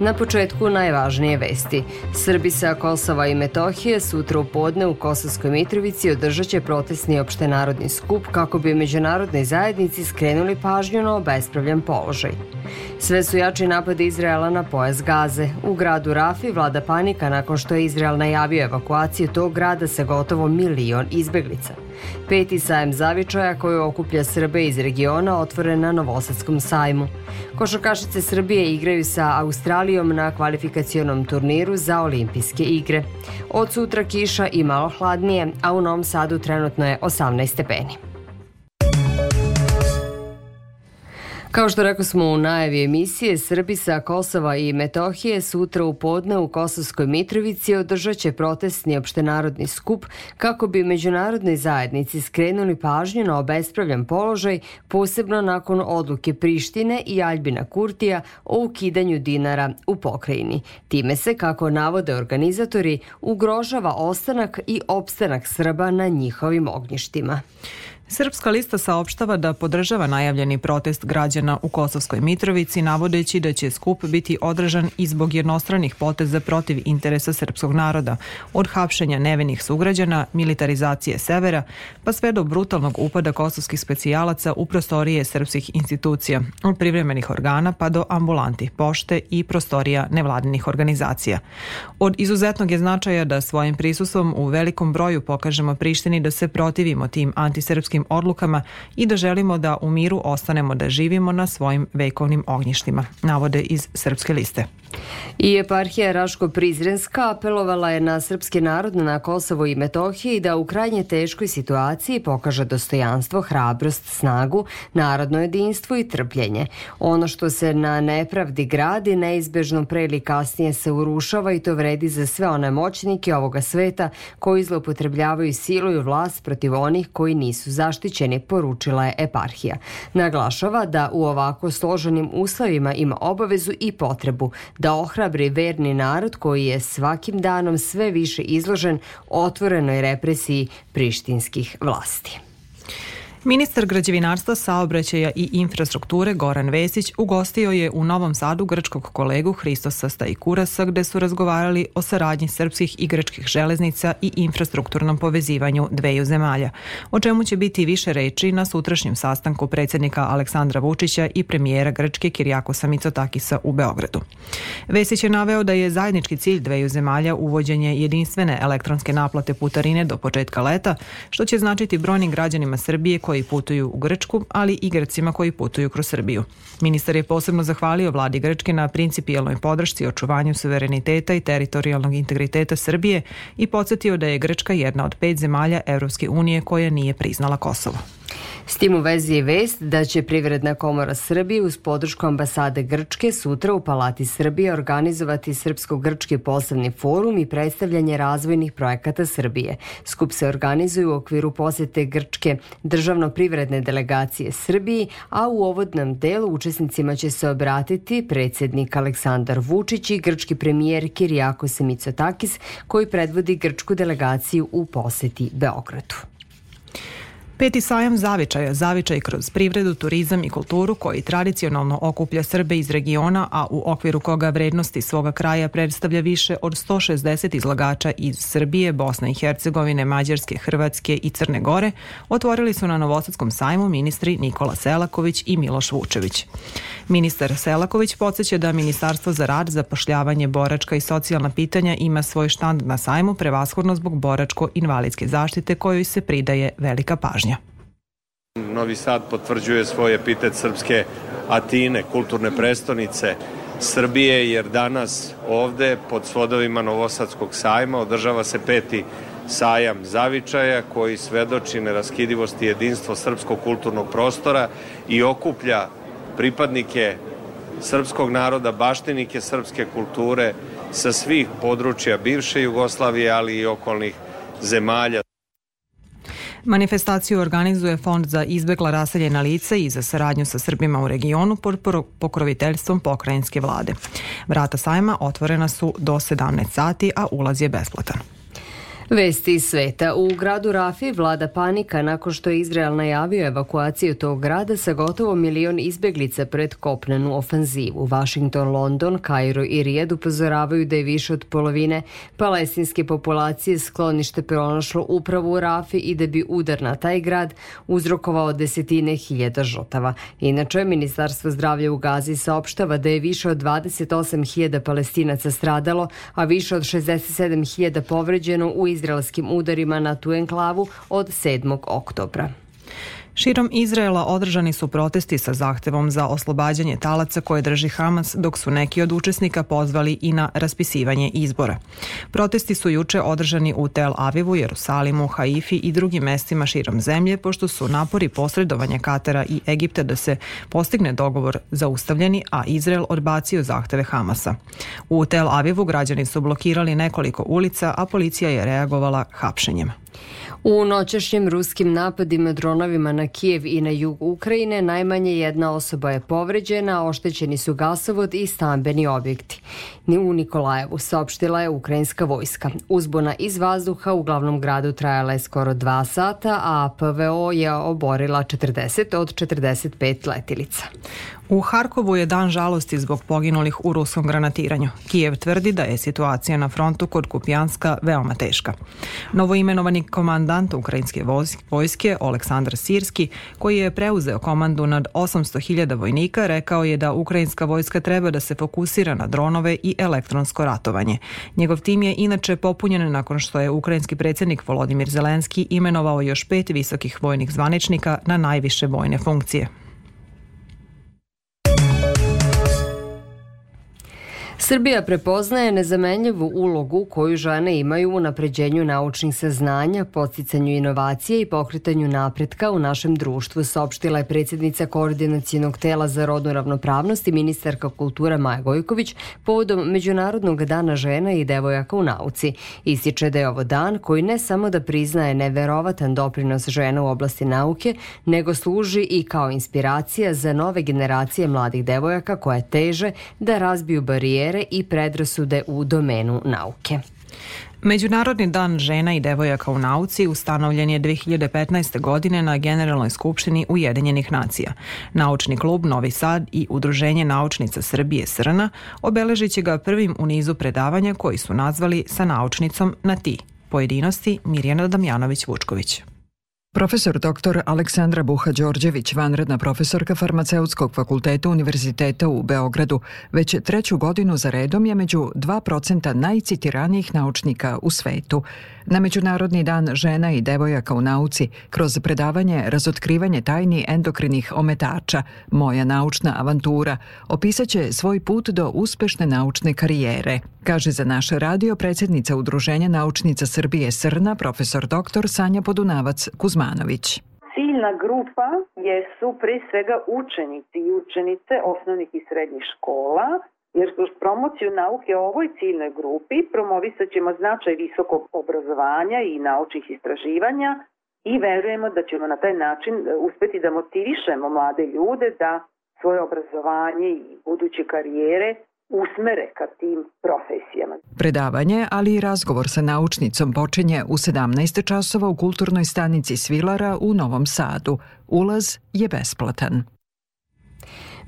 Na početku najvažnije vesti. Srbi sa Kosova i Metohije sutra u podne u Kosovskoj Mitrovici održat će protestni opštenarodni skup kako bi međunarodnoj zajednici skrenuli pažnju na obespravljen položaj. Sve su jači napadi Izraela na pojas Gaze. U gradu Rafi vlada panika nakon što je Izrael najavio evakuaciju tog grada sa gotovo milion izbeglica. Peti sajem zavičaja koji okuplja Srbe iz regiona otvoren na Novosadskom sajmu. Košarkašice Srbije igraju sa Australijom na kvalifikacionom turniru za olimpijske igre. Od sutra kiša i malo hladnije, a u Novom Sadu trenutno je 18 stepeni. Kao što rekao smo u najavi emisije, Srbi sa Kosova i Metohije sutra u podne u Kosovskoj Mitrovici održat će protestni opštenarodni skup kako bi međunarodnoj zajednici skrenuli pažnju na obespravljan položaj, posebno nakon odluke Prištine i Aljbina Kurtija o ukidanju dinara u pokrajini. Time se, kako navode organizatori, ugrožava ostanak i opstanak Srba na njihovim ognjištima. Srpska lista saopštava da podržava najavljeni protest građana u Kosovskoj Mitrovici, navodeći da će skup biti održan i zbog jednostranih poteza protiv interesa srpskog naroda, od hapšenja nevenih sugrađana, militarizacije severa, pa sve do brutalnog upada kosovskih specijalaca u prostorije srpskih institucija, od privremenih organa pa do ambulanti, pošte i prostorija nevladinih organizacija. Od izuzetnog je značaja da svojim prisustvom u velikom broju pokažemo Prištini da se protivimo tim antisrpskim političkim odlukama i da želimo da u miru ostanemo da živimo na svojim vekovnim ognjištima, navode iz Srpske liste. I eparhija Raško-Prizrenska apelovala je na srpski narod na Kosovo i Metohiji da u krajnje teškoj situaciji pokaže dostojanstvo, hrabrost, snagu, narodno jedinstvo i trpljenje. Ono što se na nepravdi gradi neizbežno pre ili kasnije se urušava i to vredi za sve one moćnike ovoga sveta koji zlopotrebljavaju silu i vlast protiv onih koji nisu zaštićeni, poručila je eparhija. Naglašava da u ovako složenim uslovima ima obavezu i potrebu da ohrabri verni narod koji je svakim danom sve više izložen otvorenoj represiji prištinskih vlasti. Ministar građevinarstva, saobraćaja i infrastrukture Goran Vesić ugostio je u Novom Sadu grčkog kolegu Hristosa Stajkurasa gde su razgovarali o saradnji srpskih i grčkih železnica i infrastrukturnom povezivanju dveju zemalja, o čemu će biti više reči na sutrašnjem sastanku predsednika Aleksandra Vučića i premijera Grčke Kirjakosa Mitsotakisa u Beogradu. Vesić je naveo da je zajednički cilj dveju zemalja uvođenje jedinstvene elektronske naplate putarine do početka leta, što će značiti brojnim građanima Srbije koji koji putuju u Grčku, ali i Grcima koji putuju kroz Srbiju. Ministar je posebno zahvalio vladi Grčke na principijelnoj podršci očuvanju suvereniteta i teritorijalnog integriteta Srbije i podsjetio da je Grčka jedna od pet zemalja Evropske unije koja nije priznala Kosovo. S tim u vezi je vest da će Privredna komora Srbije uz podršku ambasade Grčke sutra u Palati Srbije organizovati Srpsko-Grčki poslovni forum i predstavljanje razvojnih projekata Srbije. Skup se organizuje u okviru posete Grčke državno-privredne delegacije Srbiji, a u ovodnom delu učesnicima će se obratiti predsednik Aleksandar Vučić i grčki premijer Kirijako Semicotakis koji predvodi grčku delegaciju u poseti Beogradu. Peti sajam zavičaja, zavičaj kroz privredu, turizam i kulturu koji tradicionalno okuplja Srbe iz regiona, a u okviru koga vrednosti svoga kraja predstavlja više od 160 izlagača iz Srbije, Bosne i Hercegovine, Mađarske, Hrvatske i Crne Gore, otvorili su na Novosadskom sajmu ministri Nikola Selaković i Miloš Vučević. Ministar Selaković podsjeća da Ministarstvo za rad, zapošljavanje, boračka i socijalna pitanja ima svoj štand na sajmu prevashodno zbog boračko-invalidske zaštite kojoj se pridaje velika pažnja. Novi Sad potvrđuje svoj epitet srpske Atine, kulturne prestonice Srbije, jer danas ovde pod svodovima Novosadskog sajma održava se peti sajam zavičaja koji svedoči neraskidivosti i jedinstvo srpskog kulturnog prostora i okuplja pripadnike srpskog naroda, baštinike srpske kulture sa svih područja bivše Jugoslavije, ali i okolnih zemalja. Manifestaciju organizuje Fond za izbegla raseljena lica i za saradnju sa Srbima u regionu pod pokroviteljstvom pokrajinske vlade. Vrata sajma otvorena su do 17 sati, a ulaz je besplatan. Vesti iz sveta. U gradu Rafi vlada panika nakon što je Izrael najavio evakuaciju tog grada sa gotovo milion izbeglica pred kopnenu ofanzivu. Washington, London, Kairo i Rijed upozoravaju da je više od polovine palestinske populacije sklonište pronašlo upravo u Rafi i da bi udar na taj grad uzrokovao desetine hiljada žrtava. Inače, Ministarstvo zdravlja u Gazi saopštava da je više od 28.000 palestinaca stradalo, a više od 67.000 povređeno u Izraelu izraelskim udarima na tu enklavu od 7. oktobra. Širom Izraela održani su protesti sa zahtevom za oslobađanje talaca koje drži Hamas, dok su neki od učesnika pozvali i na raspisivanje izbora. Protesti su juče održani u Tel Avivu, Jerusalimu, Haifi i drugim mestima širom zemlje, pošto su napori posredovanja Katara i Egipta da se postigne dogovor zaustavljeni, a Izrael odbacio zahteve Hamasa. U Tel Avivu građani su blokirali nekoliko ulica, a policija je reagovala hapšenjem. U noćašnjim ruskim napadima dronovima na Kijev i na jug Ukrajine najmanje jedna osoba je povređena, oštećeni su gasovod i stambeni objekti. Ni u Nikolajevu saopštila je ukrajinska vojska. Uzbuna iz vazduha u glavnom gradu trajala je skoro dva sata, a PVO je oborila 40 od 45 letilica. U Harkovu je dan žalosti zbog poginulih u ruskom granatiranju. Kijev tvrdi da je situacija na frontu kod Kupjanska veoma teška. Novoimenovani komandant komandanta ukrajinske vojske Aleksandar Sirski, koji je preuzeo komandu nad 800.000 vojnika, rekao je da ukrajinska vojska treba da se fokusira na dronove i elektronsko ratovanje. Njegov tim je inače popunjen nakon što je ukrajinski predsednik Volodimir Zelenski imenovao još pet visokih vojnih zvaničnika na najviše vojne funkcije. Srbija prepoznaje nezamenljivu ulogu koju žene imaju u napređenju naučnih saznanja, posticanju inovacije i pokretanju napretka u našem društvu, saopštila je predsednica Koordinacijenog tela za rodnu ravnopravnost i ministarka kultura Maja Gojković povodom Međunarodnog dana žena i devojaka u nauci. Ističe da je ovo dan koji ne samo da priznaje neverovatan doprinos žena u oblasti nauke, nego služi i kao inspiracija za nove generacije mladih devojaka koje teže da razbiju barijere barijere i predrasude u domenu nauke. Međunarodni dan žena i devojaka u nauci ustanovljen je 2015. godine na Generalnoj skupštini Ujedinjenih nacija. Naučni klub Novi Sad i Udruženje naučnica Srbije Srna obeležit će ga prvim u nizu predavanja koji su nazvali sa naučnicom na ti. Pojedinosti Mirjana Damjanović-Vučković. Profesor dr. Aleksandra Buha Đorđević, vanredna profesorka Farmaceutskog fakulteta Univerziteta u Beogradu, već treću godinu za redom je među 2% najcitiranijih naučnika u svetu. Na Međunarodni dan žena i devojaka u nauci, kroz predavanje Razotkrivanje tajni endokrinih ometača, moja naučna avantura, opisaće svoj put do uspešne naučne karijere, kaže za naše radio predsednica Udruženja naučnica Srbije Srna, profesor dr. Sanja Podunavac Kuzmanović. Stefanović. Ciljna grupa jesu pre svega učenici i učenice osnovnih i srednjih škola, jer kroz promociju nauke o ovoj ciljnoj grupi promovisat ćemo značaj visokog obrazovanja i naučnih istraživanja i verujemo da ćemo na taj način e, uspeti da motivišemo mlade ljude da svoje obrazovanje i buduće karijere usmere ka tim profesijama. Predavanje, ali i razgovor sa naučnicom počinje u 17 časova u kulturnoj stanici Svilara u Novom Sadu. Ulaz je besplatan.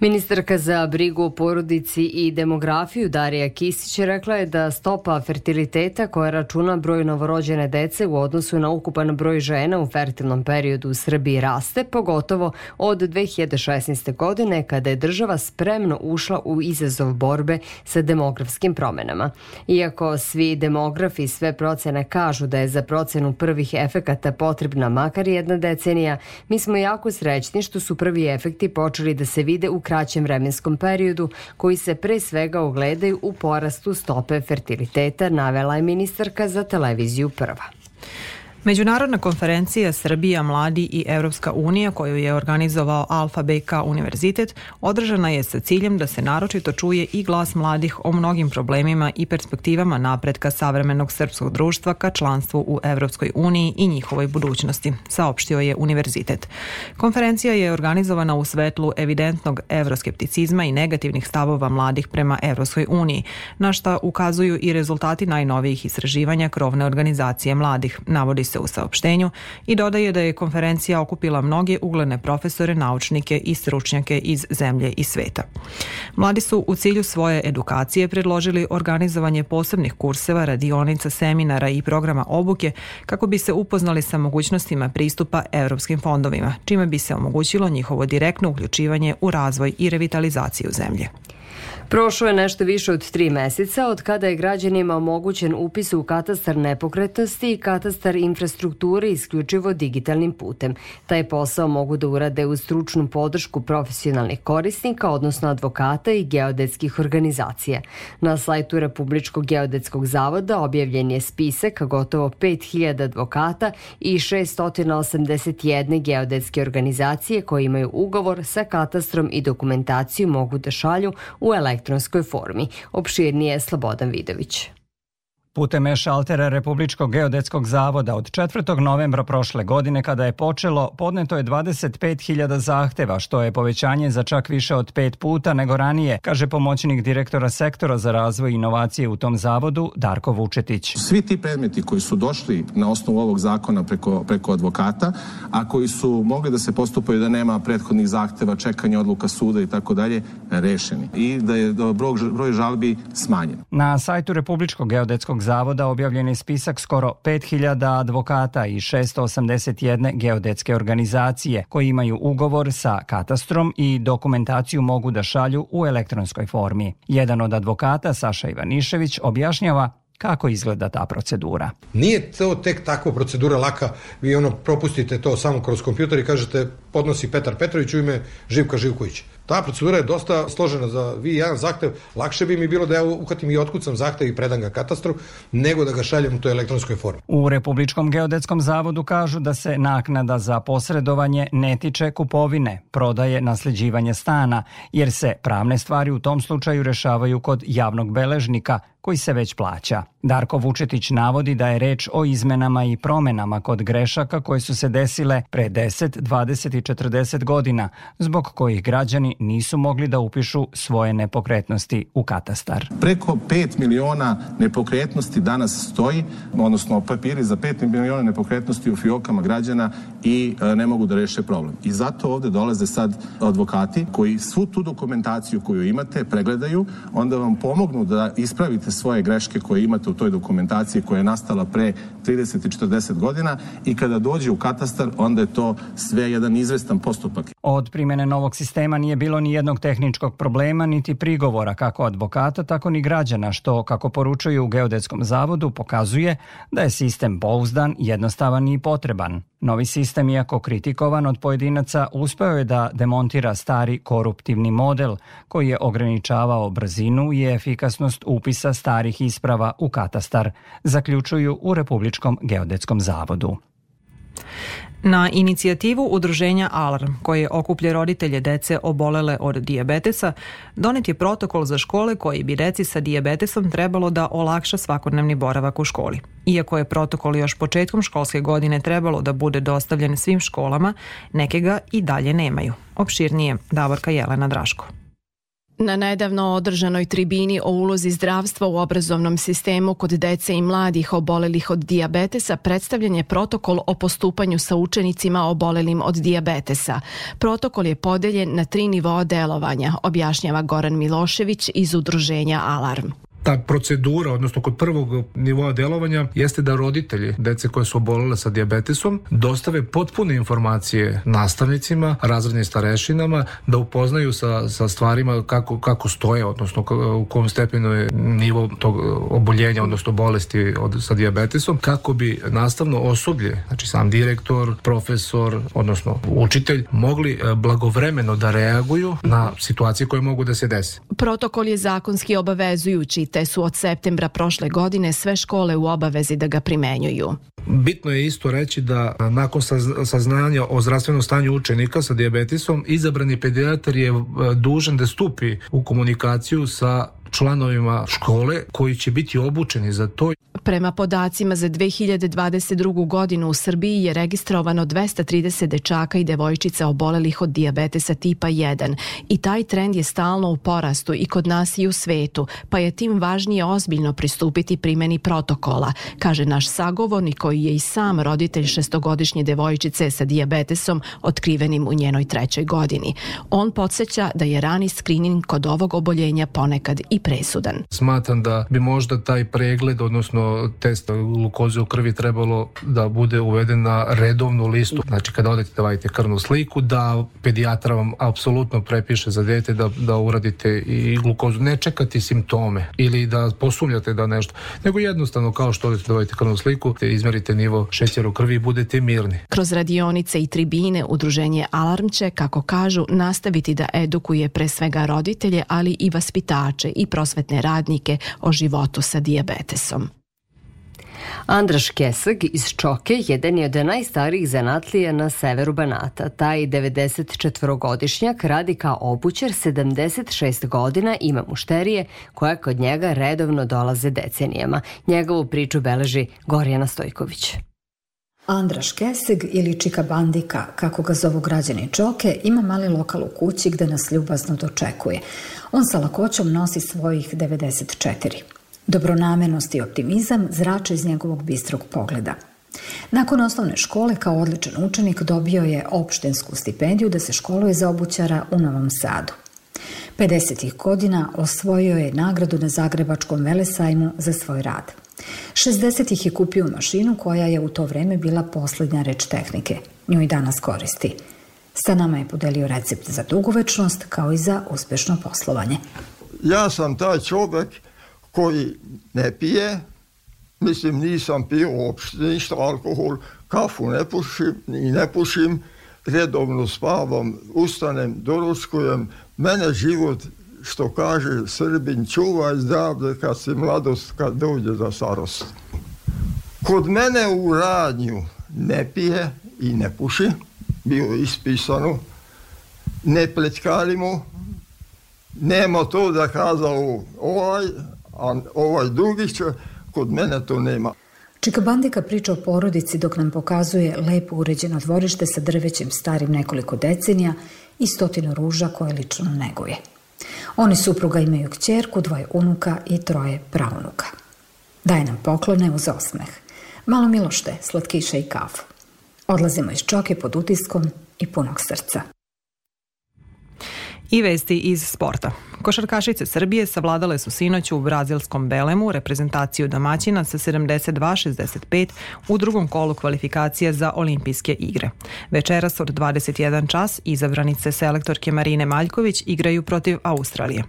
Ministarka za brigu o porodici i demografiju Darija Kisić rekla je da stopa fertiliteta koja računa broj novorođene dece u odnosu na ukupan broj žena u fertilnom periodu u Srbiji raste, pogotovo od 2016. godine kada je država spremno ušla u izazov borbe sa demografskim promenama. Iako svi demografi i sve procene kažu da je za procenu prvih efekata potrebna makar jedna decenija, mi smo jako srećni što su prvi efekti počeli da se vide u kraćem vremenskom periodu koji se pre svega ogledaju u porastu stope fertiliteta, navela je ministarka za televiziju Prva. Međunarodna konferencija Srbija, Mladi i Evropska unija koju je organizovao Alfa BK Univerzitet održana je sa ciljem da se naročito čuje i glas mladih o mnogim problemima i perspektivama napretka savremenog srpskog društva ka članstvu u Evropskoj uniji i njihovoj budućnosti, saopštio je univerzitet. Konferencija je organizovana u svetlu evidentnog evroskepticizma i negativnih stavova mladih prema Evropskoj uniji, na šta ukazuju i rezultati najnovijih istraživanja krovne organizacije mladih, navodi se u saopštenju i dodaje da je konferencija okupila mnoge ugledne profesore, naučnike i stručnjake iz zemlje i sveta. Mladi su u cilju svoje edukacije predložili organizovanje posebnih kurseva, radionica, seminara i programa obuke kako bi se upoznali sa mogućnostima pristupa evropskim fondovima, čime bi se omogućilo njihovo direktno uključivanje u razvoj i revitalizaciju zemlje. Prošlo je nešto više od tri meseca od kada je građanima omogućen upis u katastar nepokretnosti i katastar infrastrukture isključivo digitalnim putem. Taj posao mogu da urade uz stručnu podršku profesionalnih korisnika, odnosno advokata i geodetskih organizacija. Na sajtu Republičkog geodetskog zavoda objavljen je spisak gotovo 5000 advokata i 681 geodetske organizacije koje imaju ugovor sa katastrom i dokumentaciju mogu da šalju u elektroničku elektronskoj formi. Opširnije Slobodan Vidović. Putem e-šaltera Republičkog geodetskog zavoda od 4. novembra prošle godine kada je počelo, podneto je 25.000 zahteva, što je povećanje za čak više od pet puta nego ranije, kaže pomoćnik direktora sektora za razvoj i inovacije u tom zavodu Darko Vučetić. Svi ti predmeti koji su došli na osnovu ovog zakona preko, preko advokata, a koji su mogli da se postupaju da nema prethodnih zahteva, čekanja odluka suda i tako dalje, rešeni i da je broj žalbi smanjen. Na sajtu Republičkog geodetskog Geodetskog zavoda objavljen je spisak skoro 5000 advokata i 681 geodetske organizacije koji imaju ugovor sa katastrom i dokumentaciju mogu da šalju u elektronskoj formi. Jedan od advokata, Saša Ivanišević, objašnjava Kako izgleda ta procedura? Nije to tek tako procedura laka, vi ono propustite to samo kroz kompjuter i kažete podnosi Petar Petrović u ime Živka Živkovića. Ta procedura je dosta složena za vi jedan zahtev. Lakše bi mi bilo da ja uhvatim i otkucam zahtev i predam ga katastru, nego da ga šaljem u toj elektronskoj formi. U Republičkom geodetskom zavodu kažu da se naknada za posredovanje ne tiče kupovine, prodaje, nasleđivanje stana, jer se pravne stvari u tom slučaju rešavaju kod javnog beležnika, koji se već plaća. Darko Vučetić navodi da je reč o izmenama i promenama kod grešaka koje su se desile pre 10, 20 i 40 godina, zbog kojih građani nisu mogli da upišu svoje nepokretnosti u katastar. Preko 5 miliona nepokretnosti danas stoji, odnosno papiri za 5 miliona nepokretnosti u fiokama građana i e, ne mogu da reše problem. I zato ovde dolaze sad advokati koji svu tu dokumentaciju koju imate pregledaju, onda vam pomognu da ispravite svoje greške koje imate u toj dokumentaciji koja je nastala pre 30 i 40 godina i kada dođe u katastar onda je to sve jedan izvestan postupak. Od primene novog sistema nije bilo bilo ni jednog tehničkog problema niti prigovora kako advokata, tako ni građana, što, kako poručuju u Geodetskom zavodu, pokazuje da je sistem pouzdan, jednostavan i potreban. Novi sistem, iako kritikovan od pojedinaca, uspeo je da demontira stari koruptivni model koji je ograničavao brzinu i efikasnost upisa starih isprava u katastar, zaključuju u Republičkom geodetskom zavodu. Na inicijativu udruženja Alarm, koje okuplje roditelje dece obolele od dijabetesa, donet je protokol za škole koji bi deci sa dijabetesom trebalo da olakša svakodnevni boravak u školi. Iako je protokol još početkom školske godine trebalo da bude dostavljen svim školama, neke ga i dalje nemaju. Opširnije, Davorka Jelena Draško. Na nedavno održanoj tribini o ulozi zdravstva u obrazovnom sistemu kod dece i mladih obolelih od dijabetesa predstavljen je protokol o postupanju sa učenicima obolelim od dijabetesa. Protokol je podeljen na tri nivoa delovanja, objašnjava Goran Milošević iz udruženja Alarm ta procedura, odnosno kod prvog nivoa delovanja, jeste da roditelji dece koje su obolele sa diabetesom dostave potpune informacije nastavnicima, razrednim starešinama, da upoznaju sa, sa stvarima kako, kako stoje, odnosno u kom stepenu je nivo tog oboljenja, odnosno bolesti od, sa diabetesom, kako bi nastavno osoblje, znači sam direktor, profesor, odnosno učitelj, mogli e, blagovremeno da reaguju na situacije koje mogu da se dese. Protokol je zakonski obavezujući te su od septembra prošle godine sve škole u obavezi da ga primenjuju. Bitno je isto reći da nakon saznanja o zdravstvenom stanju učenika sa diabetisom, izabrani pedijatar je dužan da stupi u komunikaciju sa članovima škole koji će biti obučeni za to. Prema podacima za 2022. godinu u Srbiji je registrovano 230 dečaka i devojčica obolelih od dijabetesa tipa 1 i taj trend je stalno u porastu i kod nas i u svetu, pa je tim važnije ozbiljno pristupiti primeni protokola, kaže naš sagovornik koji je i sam roditelj šestogodišnje devojčice sa dijabetesom otkrivenim u njenoj trećoj godini. On podsjeća da je rani skrining kod ovog oboljenja ponekad i i presudan. Smatram da bi možda taj pregled, odnosno test glukoze u krvi trebalo da bude uveden na redovnu listu. Znači kada odete da vadite krvnu sliku, da pedijatra vam apsolutno prepiše za dete da, da uradite i glukozu. Ne čekati simptome ili da posumljate da nešto, nego jednostavno kao što odete da vadite krvnu sliku, izmerite nivo šećera u krvi i budete mirni. Kroz radionice i tribine udruženje Alarm će, kako kažu, nastaviti da edukuje pre svega roditelje, ali i vaspitače i prosvetne radnike o životu sa diabetesom. Andraš Kesag iz Čoke jedan je od najstarijih zanatlija na severu Banata. Taj 94-godišnjak radi kao obućar 76 godina, ima mušterije koja kod njega redovno dolaze decenijama. Njegovu priču beleži Gorjana Stojković. Andraš Keseg ili Čika Bandika, kako ga zovu građani Čoke, ima mali lokal u kući gde nas ljubazno dočekuje. On sa lakoćom nosi svojih 94. Dobronamenost i optimizam zrače iz njegovog bistrog pogleda. Nakon osnovne škole, kao odličan učenik, dobio je opštensku stipendiju da se školuje za obućara u Novom Sadu – 50. godina osvojio je nagradu na Zagrebačkom velesajmu za svoj rad. 60. ih je kupio mašinu koja je u to vreme bila posljednja reč tehnike. Nju i danas koristi. Sa nama je podelio recept za dugovečnost kao i za uspešno poslovanje. Ja sam taj čovjek koji ne pije, mislim nisam pio uopšte ništa alkohol, kafu ne pušim i ne pušim, redovno spavam, ustanem, doručkujem. Mene život, što kaže Srbin, čuvaj zdravlje kad si mladost, kad dođe za starost. Kod mene u radnju ne pije i ne puši, bio ispisano, ne plečkarimo, nema to da kazao ovaj, a ovaj drugi će, kod mene to nema. Čikabandika priča o porodici dok nam pokazuje lepo uređeno dvorište sa drvećem starim nekoliko decenija i stotinu ruža koje lično neguje. Oni supruga imaju kćerku, dvoje unuka i troje praunuka. Daje nam poklone uz osmeh. Malo milošte, slatkiše i kafu. Odlazimo iz čoke pod utiskom i punog srca. I vesti iz sporta. Košarkašice Srbije savladale su sinoć u brazilskom Belemu reprezentaciju domaćina sa 72-65 u drugom kolu kvalifikacija za olimpijske igre. Večeras od 21 čas izabranice selektorke Marine Maljković igraju protiv Australije.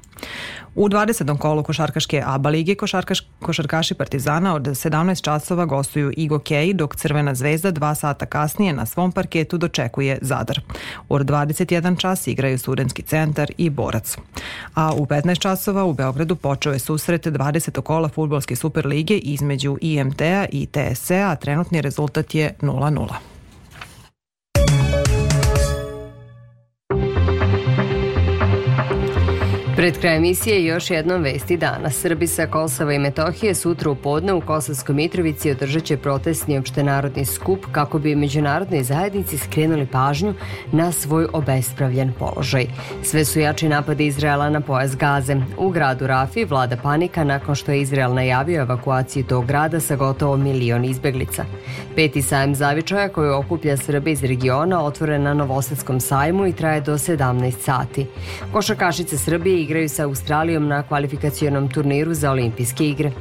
U 20. kolu košarkaške ABA lige košarkaš, košarkaši Partizana od 17 časova gostuju Igo Kej, dok Crvena zvezda dva sata kasnije na svom parketu dočekuje Zadar. U 21 čas igraju Studenski centar i Borac. A u 15 časova u Beogradu počeo je susret 20. kola futbolske Superlige između IMT-a i TSE-a, trenutni rezultat je 0-0. Pred kraj emisije još jednom vesti dana. Srbi sa Kosova i Metohije sutra u podne u Kosovskoj Mitrovici održat će protestni opštenarodni skup kako bi međunarodne zajednici skrenuli pažnju na svoj obespravljen položaj. Sve su jači napade Izraela na pojas Gaze. U gradu Rafi vlada panika nakon što je Izrael najavio evakuaciju tog grada sa gotovo milion izbeglica. Peti sajm zavičaja koji okuplja Srbi iz regiona otvoren na Novosadskom sajmu i traje do 17 sati. Košakašice Srbije igraju sa Australijom na kvalifikacijonom turniru za olimpijske igre.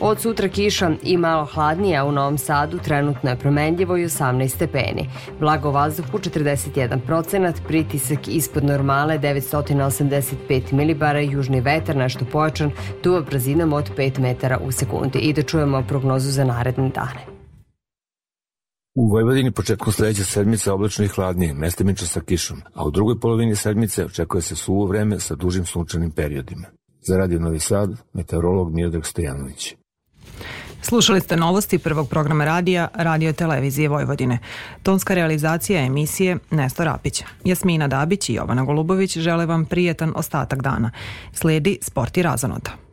Od sutra kiša i malo hladnija u Novom Sadu trenutno je promenljivo i 18 stepeni. Blago vazduhu 41 procenat, pritisak ispod normale 985 milibara, južni vetar nešto pojačan, duva brzinom od 5 metara u sekundi. I da čujemo prognozu za naredne dane. U Vojvodini početkom sledeće sedmice oblačno i hladnije, mestimično sa kišom, a u drugoj polovini sedmice očekuje se suvo vreme sa dužim sunčanim periodima. Za Radio Novi Sad, meteorolog Miodrag Stojanović. Slušali ste novosti prvog programa radija Radio Televizije Vojvodine. Tonska realizacija emisije Nesto Rapić. Jasmina Dabić i Jovana Golubović žele vam prijetan ostatak dana. Sledi Sport i razanota.